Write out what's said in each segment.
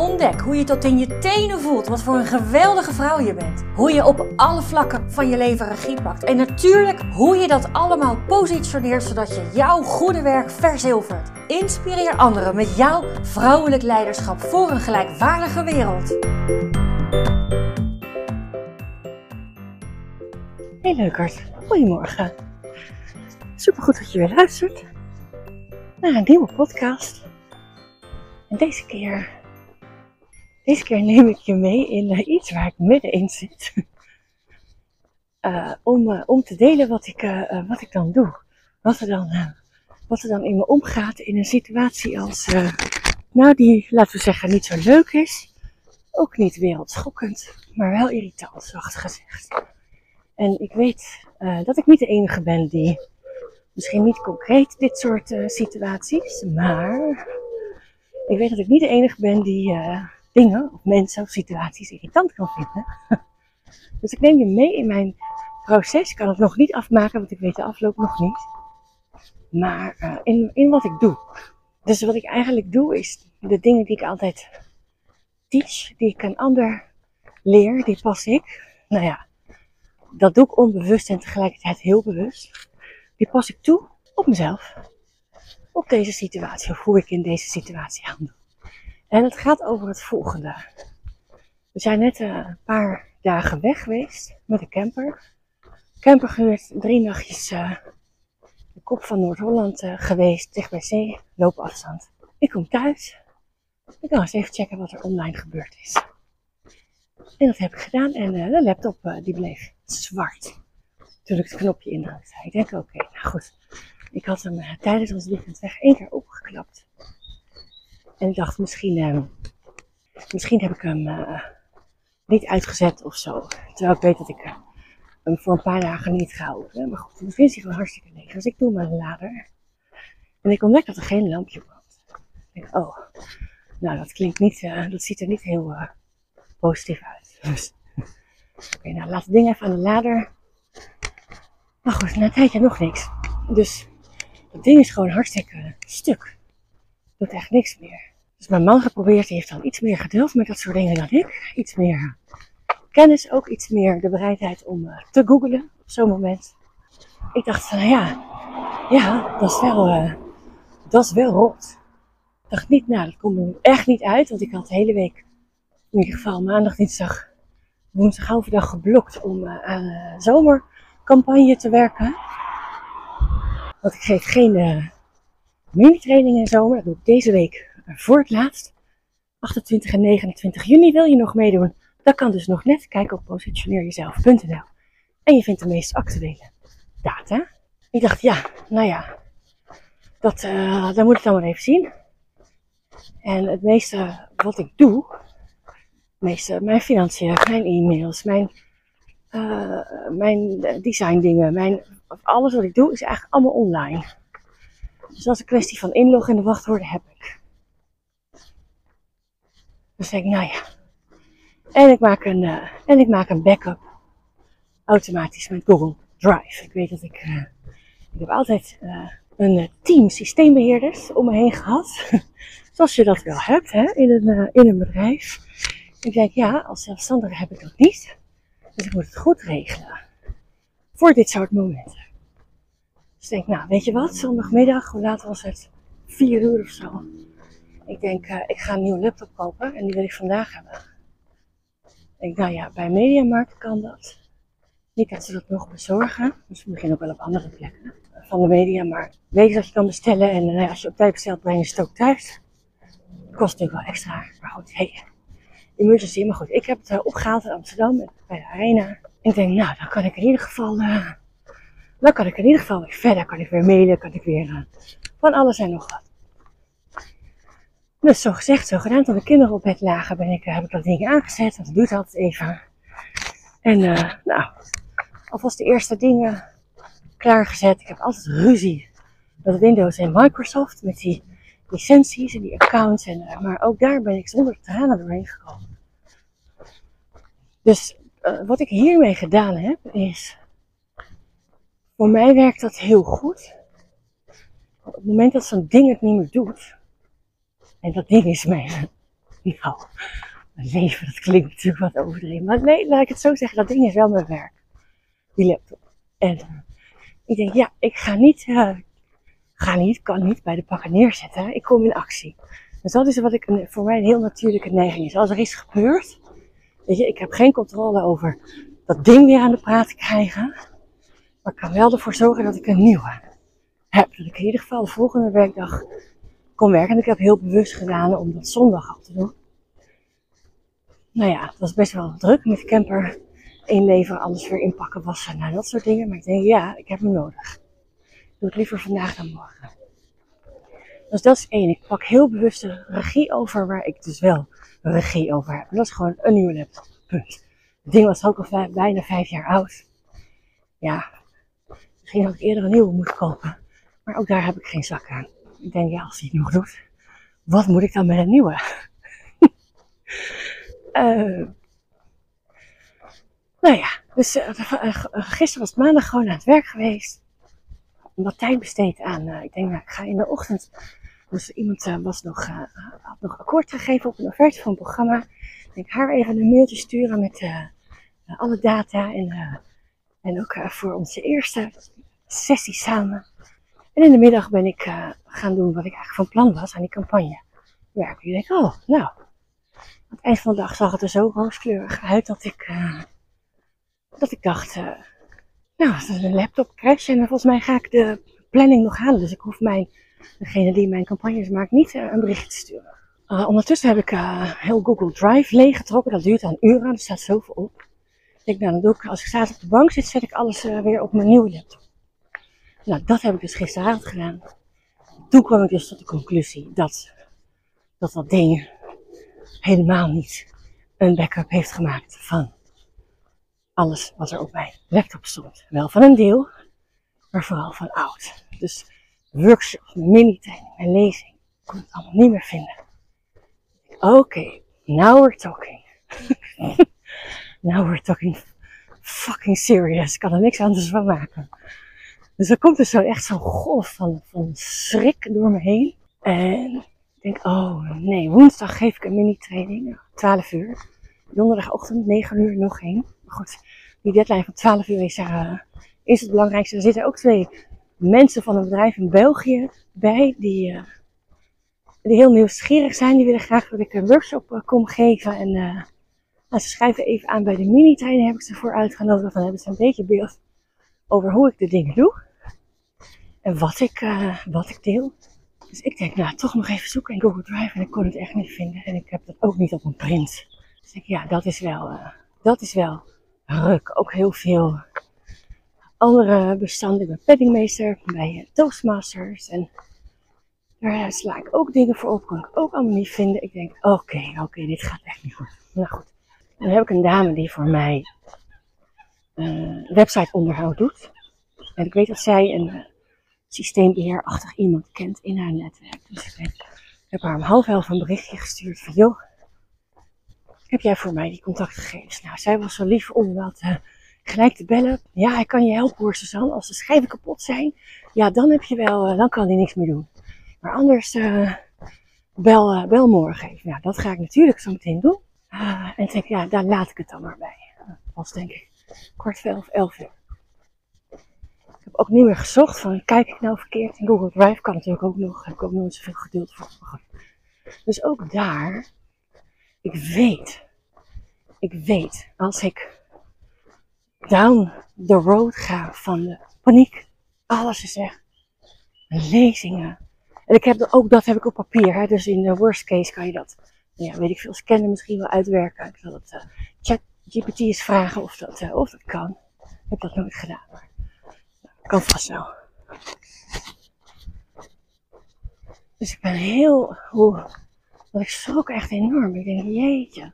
Ontdek hoe je tot in je tenen voelt wat voor een geweldige vrouw je bent. Hoe je op alle vlakken van je leven regie pakt. En natuurlijk hoe je dat allemaal positioneert zodat je jouw goede werk verzilvert. Inspireer anderen met jouw vrouwelijk leiderschap voor een gelijkwaardige wereld. Hey leukert, goedemorgen. Supergoed dat je weer luistert naar een nieuwe podcast. En deze keer, deze keer neem ik je mee in uh, iets waar ik middenin zit. Uh, om, uh, om te delen wat ik, wat ik dan doe. Wat er dan, wat er dan in me omgaat in een situatie als, nou die, laten we zeggen, niet zo leuk is. Ook niet wereldschokkend, maar wel irritant, zacht gezegd. En ik weet dat ik niet de enige ben die, misschien niet concreet dit soort situaties, maar ik weet dat ik niet de enige ben die dingen of mensen of situaties irritant kan vinden. dus ik neem je mee in mijn proces. Ik kan het nog niet afmaken, want ik weet de afloop nog niet. Maar in, in wat ik doe. Dus wat ik eigenlijk doe is de dingen die ik altijd teach, die ik een ander leer, die pas ik. Nou ja, dat doe ik onbewust en tegelijkertijd heel bewust. Die pas ik toe op mezelf. Op deze situatie, of hoe ik in deze situatie handel. En het gaat over het volgende. We zijn net een paar dagen weg geweest met de camper. Camper gehuurd, drie nachtjes uh, de kop van Noord-Holland uh, geweest, dicht bij zee, loopafstand. Ik kom thuis. Ik ga eens even checken wat er online gebeurd is. En dat heb ik gedaan en de laptop die bleef zwart. Toen ik het knopje indrukte. Ik denk, oké, nou goed. Ik had hem tijdens ons weekend weg één keer opgeklapt. En ik dacht, misschien, uh, misschien heb ik hem uh, niet uitgezet of zo. Terwijl ik weet dat ik hem voor een paar dagen niet ga openen. Maar goed, dan vindt hij gewoon hartstikke leeg. Dus ik doe de lader. En ik ontdek dat er geen lampje brandt. Ik denk, oh, nou dat klinkt niet, dat ziet er niet heel positief uit. Dus Oké, nou laat het ding even aan de lader. Maar goed, na een tijdje nog niks. Dus dat ding is gewoon hartstikke stuk. Doet echt niks meer. Dus mijn man geprobeerd, die heeft al iets meer geduld met dat soort dingen dan ik. Iets meer kennis, ook iets meer de bereidheid om uh, te googlen op zo'n moment. Ik dacht nou ja, ja, dat is wel, uh, dat is wel rot. Ik dacht niet, nou, dat komt er echt niet uit, want ik had de hele week, in ieder geval maandag, dinsdag, woensdag overdag geblokt om uh, aan zomercampagne te werken. Want ik geef geen mini-training in zomer. Dat doe ik deze week voor het laatst. 28 en 29 juni wil je nog meedoen. Dat kan dus nog net. Kijk op positioneerjezelf.nl. En je vindt de meest actuele data. Ik dacht, ja, nou ja, dat, uh, dat moet ik dan maar even zien. En het meeste wat ik doe, meeste, mijn financiën, mijn e-mails, mijn, uh, mijn design dingen, mijn, alles wat ik doe is eigenlijk allemaal online. Dus als een kwestie van inloggen en de wachtwoorden heb ik. Dus denk ik, nou ja. En ik maak een, uh, en ik maak een backup automatisch met Google Drive. Ik weet dat ik, uh, ik heb altijd een team systeembeheerders om me heen gehad. Zoals je dat wel hebt hè, in, een, in een bedrijf. Ik denk, ja, als zelfstandige heb ik dat niet. Dus ik moet het goed regelen. Voor dit soort momenten. Dus ik denk, nou, weet je wat? Zondagmiddag, hoe laat was het? Vier uur of zo. Ik denk, uh, ik ga een nieuwe laptop kopen en die wil ik vandaag hebben. Ik denk, nou ja, bij Mediamarkt kan dat. Niet dat ze dat nog bezorgen. Dus we beginnen ook wel op andere plekken van de media. Maar weet dat je kan bestellen. En uh, als je op tijd bestelt, breng je het ook thuis. Kost natuurlijk wel extra. Maar goed, hey, emergency. Maar goed, ik heb het uh, opgehaald in Amsterdam bij de Arena. ik denk, nou, dan kan ik in ieder geval, dan kan ik in ieder geval weer verder. Kan ik weer mailen, kan ik weer van alles en nog wat. Dus zo gezegd, zo gedaan. Toen de kinderen op bed lagen, ben ik, heb ik dat ding aangezet. Dat doet altijd even. En nou, alvast de eerste dingen klaargezet. Ik heb altijd ruzie dat Windows en Microsoft met die licenties en die accounts. En, eh, maar ook daar ben ik zonder tranen doorheen gekomen. Dus wat ik hiermee gedaan heb is, voor mij werkt dat heel goed. op het moment dat zo'n ding het niet meer doet, en dat ding is mijn, nou, mijn leven, dat klinkt natuurlijk wat overdreven. Maar nee, laat ik het zo zeggen, dat ding is wel mijn werk. Die laptop. En ik denk, ja, ik ga niet, uh, ga niet, kan niet bij de pakken neerzetten. Ik kom in actie. Dus dat is wat ik, voor mij een heel natuurlijke neiging is. Als er iets gebeurt, weet je, ik heb geen controle over dat ding weer aan de praat krijgen. Maar ik kan wel ervoor zorgen dat ik een nieuwe heb. Dat ik in ieder geval de volgende werkdag kon werken. En ik heb heel bewust gedaan om dat zondag al te doen. Nou ja, het was best wel druk met camper inleveren, anders weer inpakken, wassen, nou dat soort dingen. Maar ik denk, ja, ik heb hem nodig. Ik doe het liever vandaag dan morgen. Dus dat is één. Ik pak heel bewust de regie over waar ik dus wel regie over heb. Dat is gewoon een nieuwe laptop. Punt. Het ding was ook al bijna vijf jaar oud. Ja, misschien had ik eerder een nieuwe moeten kopen. Maar ook daar heb ik geen zak aan. Ik denk, ja, als hij het nog doet, wat moet ik dan met een nieuwe? uh, nou ja, dus uh, gisteren was maandag gewoon aan het werk geweest. Wat tijd besteed aan, ik denk, nou, ik ga in de ochtend. Dus iemand was nog, had nog akkoord gegeven op een offerte van een programma. Ik denk, haar even een mailtje sturen met alle data. En, en ook voor onze eerste sessie samen. En in de middag ben ik gaan doen wat ik eigenlijk van plan was aan die campagne. Werken. Ik denk, oh, nou. Aan het eind van de dag zag het er zo rooskleurig uit dat ik dat ik dacht, uh, nou, als een laptop crash en volgens mij ga ik de planning nog halen. Dus ik hoef mijn, degene die mijn campagnes maakt, niet een bericht te sturen. Ondertussen heb ik heel Google Drive leeggetrokken. Dat duurt een uur er staat zoveel op. Ik denk, nou, dan doe als ik staat op de bank zit, zet ik alles weer op mijn nieuwe laptop. Nou, dat heb ik dus gisteravond gedaan. Toen kwam ik dus tot de conclusie dat dat, dat ding helemaal niet een backup heeft gemaakt van alles wat er op mijn laptop stond. Wel van een deel, maar vooral van oud. Dus workshops, mini-training en lezing kon ik allemaal niet meer vinden. Oké, now we're talking. now we're talking fucking serious. Ik kan er niks anders van maken. Dus er komt dus zo echt zo'n golf van, van schrik door me heen. En ik denk, oh nee, woensdag geef ik een mini-training, 12 uur. Donderdagochtend, 9 uur, nog één. Maar goed, die deadline van 12 uur is, uh, is het belangrijkste. Er zitten ook twee mensen van een bedrijf in België bij die, uh, die heel nieuwsgierig zijn. Die willen graag dat ik een workshop kom geven. En ze schrijven even aan bij de mini-trein. heb ik ze voor uitgenodigd. Dan hebben ze een beetje beeld over hoe ik de dingen doe. En wat ik, wat ik deel. Dus ik denk, nou, toch nog even zoeken in Google Drive. En ik kon het echt niet vinden. En ik heb dat ook niet op een print. Dus ik ja, dat is wel, dat is wel ruk. Ook heel veel andere bestanden. Ben paddingmeester bij Toastmasters. En daar sla ik ook dingen voor op. Kan ik ook allemaal niet vinden. Ik denk, oké, oké, dit gaat echt niet goed. Nou goed. dan heb ik een dame die voor mij uh, website onderhoud doet. En ik weet dat zij een systeembeheerachtig iemand kent in haar netwerk. Dus ik, heb haar om half elf een berichtje gestuurd van, joh, heb jij voor mij die contactgegevens? Nou, zij was zo lief om dat gelijk te bellen. Ja, ik kan je helpen hoor, Suzanne. Als de schijven kapot zijn, ja, dan heb je wel, uh, dan kan hij niks meer doen. Maar anders, uh, bel, bel morgen even. Nou, dat ga ik natuurlijk zo meteen doen. en ik denk, ja, daar laat ik het dan maar bij. Dat was denk ik kwart voor elf, elf uur. Heb ook niet meer gezocht van, kijk ik nou verkeerd in Google Drive? Kan natuurlijk ook nog, heb ik ook nooit zoveel geduld voor. Dus ook daar ik weet, ik weet, als ik down the road ga van de paniek, alles is weg, lezingen. En ik heb ook dat heb ik op papier, hè, dus in de worst case kan je dat, ja, weet ik veel, scannen misschien wel uitwerken. Ik zal het uh, chat GPT eens vragen of dat, uh, of dat kan. Ik heb dat nooit gedaan, kan vast wel. Dus ik ben heel, hoe, ik schrok echt enorm. Ik denk, jeetje.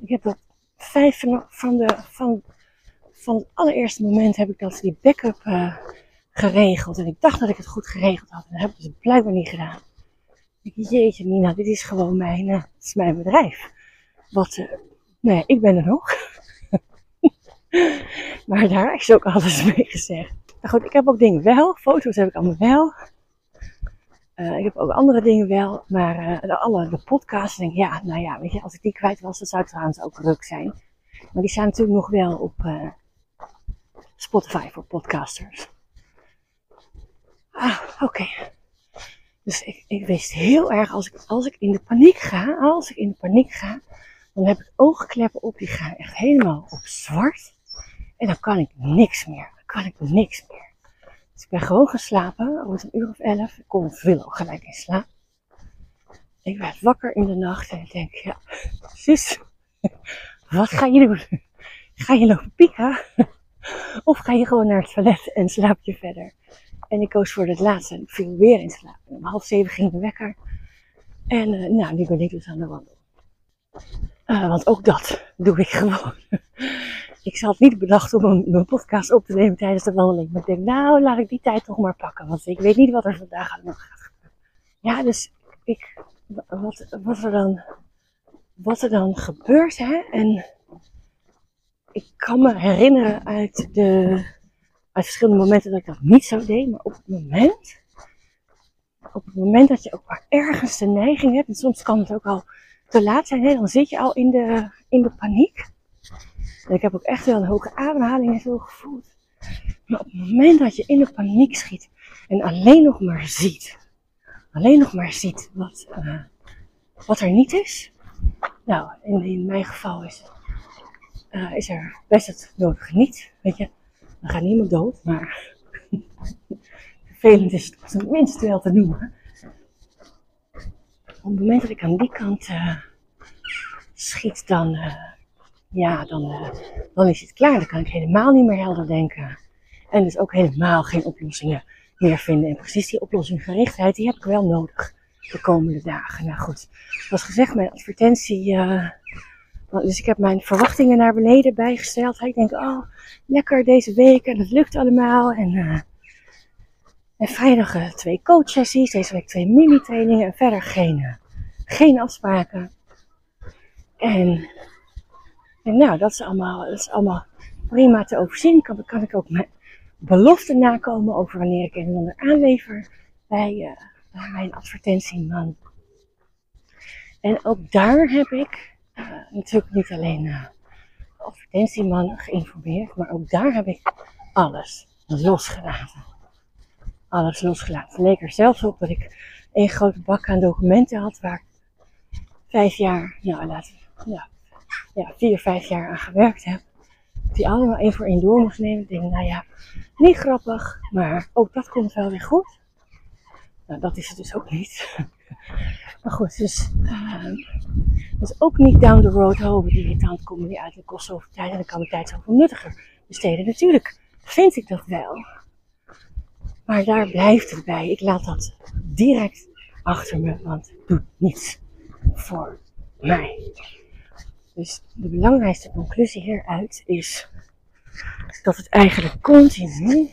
Ik heb dat vijf van, de, van, van het allereerste moment heb ik dat die backup uh, geregeld. En ik dacht dat ik het goed geregeld had. En dat heb ik dus blijkbaar niet gedaan. Ik denk, jeetje Nina, dit is gewoon mijn, uh, is mijn bedrijf. Wat, uh, nee, ik ben er nog. maar daar is ook alles mee gezegd. Maar goed, ik heb ook dingen wel. Foto's heb ik allemaal wel. Uh, ik heb ook andere dingen wel. Maar de, alle de podcasts denk ja, nou ja, weet je, als ik die kwijt was, dan zou het trouwens ook ruk zijn. Maar die staan natuurlijk nog wel op Spotify voor podcasters. Ah, oké. Dus ik, ik wist heel erg, als ik, als ik in de paniek ga, als ik in de paniek ga, dan heb ik oogkleppen op, die gaan echt helemaal op zwart. En dan kan ik niks meer. Kan ik niks meer. Dus ik ben gewoon geslapen, rond een uur of elf. Ik kon veel gelijk in slaap. Ik werd wakker in de nacht en ik denk, ja, zus, wat ga je doen? Ga je lopen pieken? Of ga je gewoon naar het toilet en slaap je verder? En ik koos voor het laatste en ik viel weer in slaap. om half zeven ging de wekker. En uh, nou, nu ben ik dus aan de wandel. Uh, want ook dat doe ik gewoon. Ik had niet bedacht om een, podcast op te nemen tijdens de wandeling. Maar ik denk, nou, laat ik die tijd toch maar pakken. Want ik weet niet wat er vandaag allemaal gaat gebeuren. Ja, dus ik, wat, wat, er dan, wat er dan gebeurt, hè. En ik kan me herinneren uit de uit verschillende momenten dat ik dat niet zo deed. Maar op het moment, op het moment dat je ook maar ergens de neiging hebt, en soms kan het ook al te laat zijn, hè, dan zit je al in de, in de paniek. Ik heb ook echt wel een hoge ademhaling en zo gevoeld. Maar op het moment dat je in de paniek schiet en alleen nog maar ziet, alleen nog maar ziet wat, uh, wat er niet is. Nou, in, in mijn geval is, uh, is er best het nodige niet. Weet je, dan gaat niemand dood, maar vervelend is het tenminste wel te noemen. Op het moment dat ik aan die kant uh, schiet, dan, ja, dan, uh, dan is het klaar. Dan kan ik helemaal niet meer helder denken. En dus ook helemaal geen oplossingen meer vinden. En precies die oplossinggerichtheid, die heb ik wel nodig de komende dagen. Nou goed, zoals gezegd, mijn advertentie dus ik heb mijn verwachtingen naar beneden bijgesteld. Ik denk, oh, lekker deze week en het lukt allemaal. En, uh, en vrijdag uh, twee coachsessies, deze week twee mini-trainingen en verder geen, geen afspraken. En, nou, dat is, allemaal, is allemaal prima te overzien. Kan, kan ik ook mijn beloften nakomen over wanneer ik een en ander aanlever bij, bij mijn advertentieman. En ook daar heb ik uh, natuurlijk niet alleen uh, de advertentieman geïnformeerd, maar ook daar heb ik alles losgelaten. Alles losgelaten. Leek er zelfs op dat ik een grote bak aan documenten had waar ik vijf jaar, nou laten we, ja, ja, vier, vijf jaar aan gewerkt heb. Die allemaal één voor één door moest nemen. Ik denk, nou ja, niet grappig, maar ook dat komt wel weer goed. Nou, dat is het dus ook niet. Maar goed, dus, uh, dus ook niet down the road hopen die irritant komen die uit de kost zoveel tijd en kan de tijd zoveel nuttiger besteden. Natuurlijk vind ik dat wel. Maar daar blijft het bij. Ik laat dat direct achter me, want het doet niets voor mij. Dus de belangrijkste conclusie hieruit is dat het eigenlijk continu,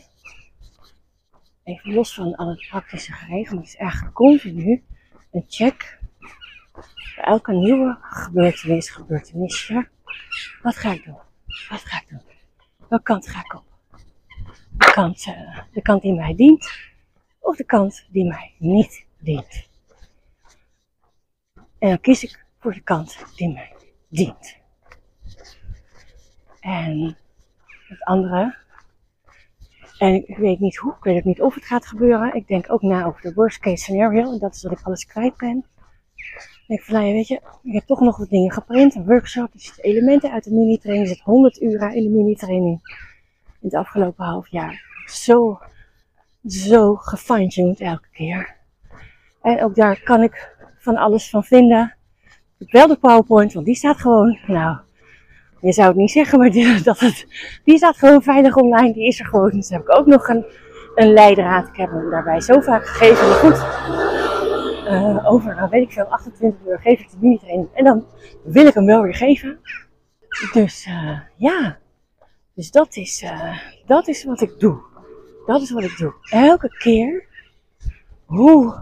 even los van al het praktische het is eigenlijk continu een check. Voor elke nieuwe gebeurtenis, gebeurtenisje. Wat ga ik doen? Wat ga ik doen? Welke kant ga ik op? De kant, uh, de kant die mij dient of de kant die mij niet dient. En dan kies ik voor de kant die mij dient. En het andere. En ik weet niet hoe, ik weet ook niet of het gaat gebeuren. Ik denk ook na over de worst case scenario. En dat is dat ik alles kwijt ben. Ik van, nou weet je, ik heb toch nog wat dingen geprint. Een workshop, er zitten elementen uit de mini-training. Er zit 100 uur in de mini-training. In het afgelopen half jaar. Zo, zo gefine-tuned elke keer. En ook daar kan ik van alles van vinden. Wel de PowerPoint, want die staat gewoon, nou, je zou het niet zeggen, maar die, dat het, die staat gewoon veilig online. Die is er gewoon. Dus heb ik ook nog een, een leidraad. Ik heb hem daarbij zo vaak gegeven. Maar goed, uh, over, nou weet ik veel, 28 uur geef ik de mini-training. En dan wil ik hem wel weer geven. Dus uh, ja, dus dat is, uh, dat is wat ik doe. Dat is wat ik doe. Elke keer hoe,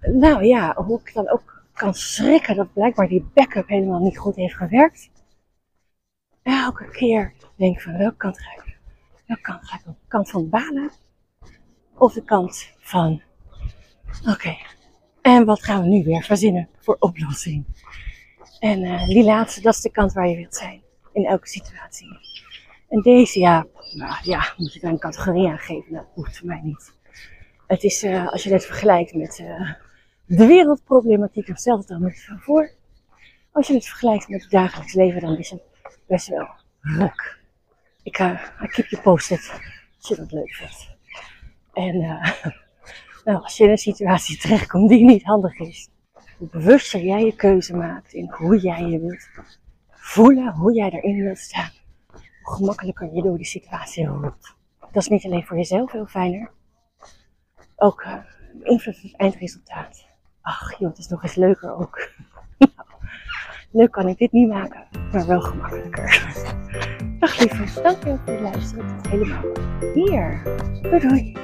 nou ja, hoe ik dan ook kan schrikken dat blijkbaar die backup helemaal niet goed heeft gewerkt. Elke keer denk ik van welke kant ga ik? Welke kant ga ik? De kant van balen? Of de kant van, oké, en wat gaan we nu weer verzinnen voor oplossing? En uh, die laatste, dat is de kant waar je wilt zijn. In elke situatie. En deze, ja, nou ja, moet je daar een categorie aan geven? Dat hoeft voor mij niet. Het is, uh, als je dit vergelijkt met uh, de wereldproblematiek, stelt het dan met voor. Als je het vergelijkt met het dagelijks leven, dan is het best wel ruk. Ik, uh, ik keep je posted als je dat leuk vindt. En nou, als je in een situatie terechtkomt die niet handig is, hoe bewuster jij je keuze maakt in hoe jij je wilt voelen, hoe jij erin wilt staan, hoe gemakkelijker je door die situatie rolt. Dat is niet alleen voor jezelf heel fijner, ook uh, invloed op het eindresultaat. Ach joh, het is nog eens leuker ook. leuk kan ik dit niet maken, maar wel gemakkelijker. Dag lieverd, dankjewel voor het luisteren tot helemaal hier. Doei doei.